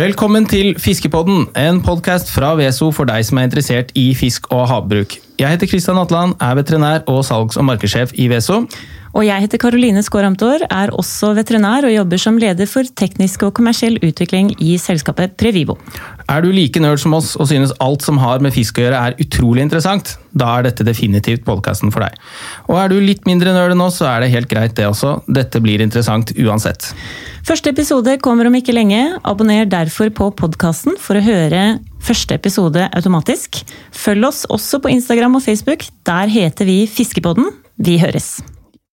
Velkommen til Fiskepodden, en podkast fra Veso for deg som er interessert i fisk og havbruk. Jeg heter Kristian Atland, er veterinær og salgs- og markedssjef i Veso. Og jeg heter Karoline Skåramtor, er også veterinær og jobber som leder for teknisk og kommersiell utvikling i selskapet Previvo. Er du like nerd som oss og synes alt som har med fisk å gjøre er utrolig interessant? Da er dette definitivt podkasten for deg. Og er du litt mindre nerd enn oss, så er det helt greit det også. Dette blir interessant uansett. Første episode kommer om ikke lenge. Abonner derfor på podkasten for å høre første episode automatisk. Følg oss også på Instagram og Facebook. Der heter vi Fiskepodden. Vi høres!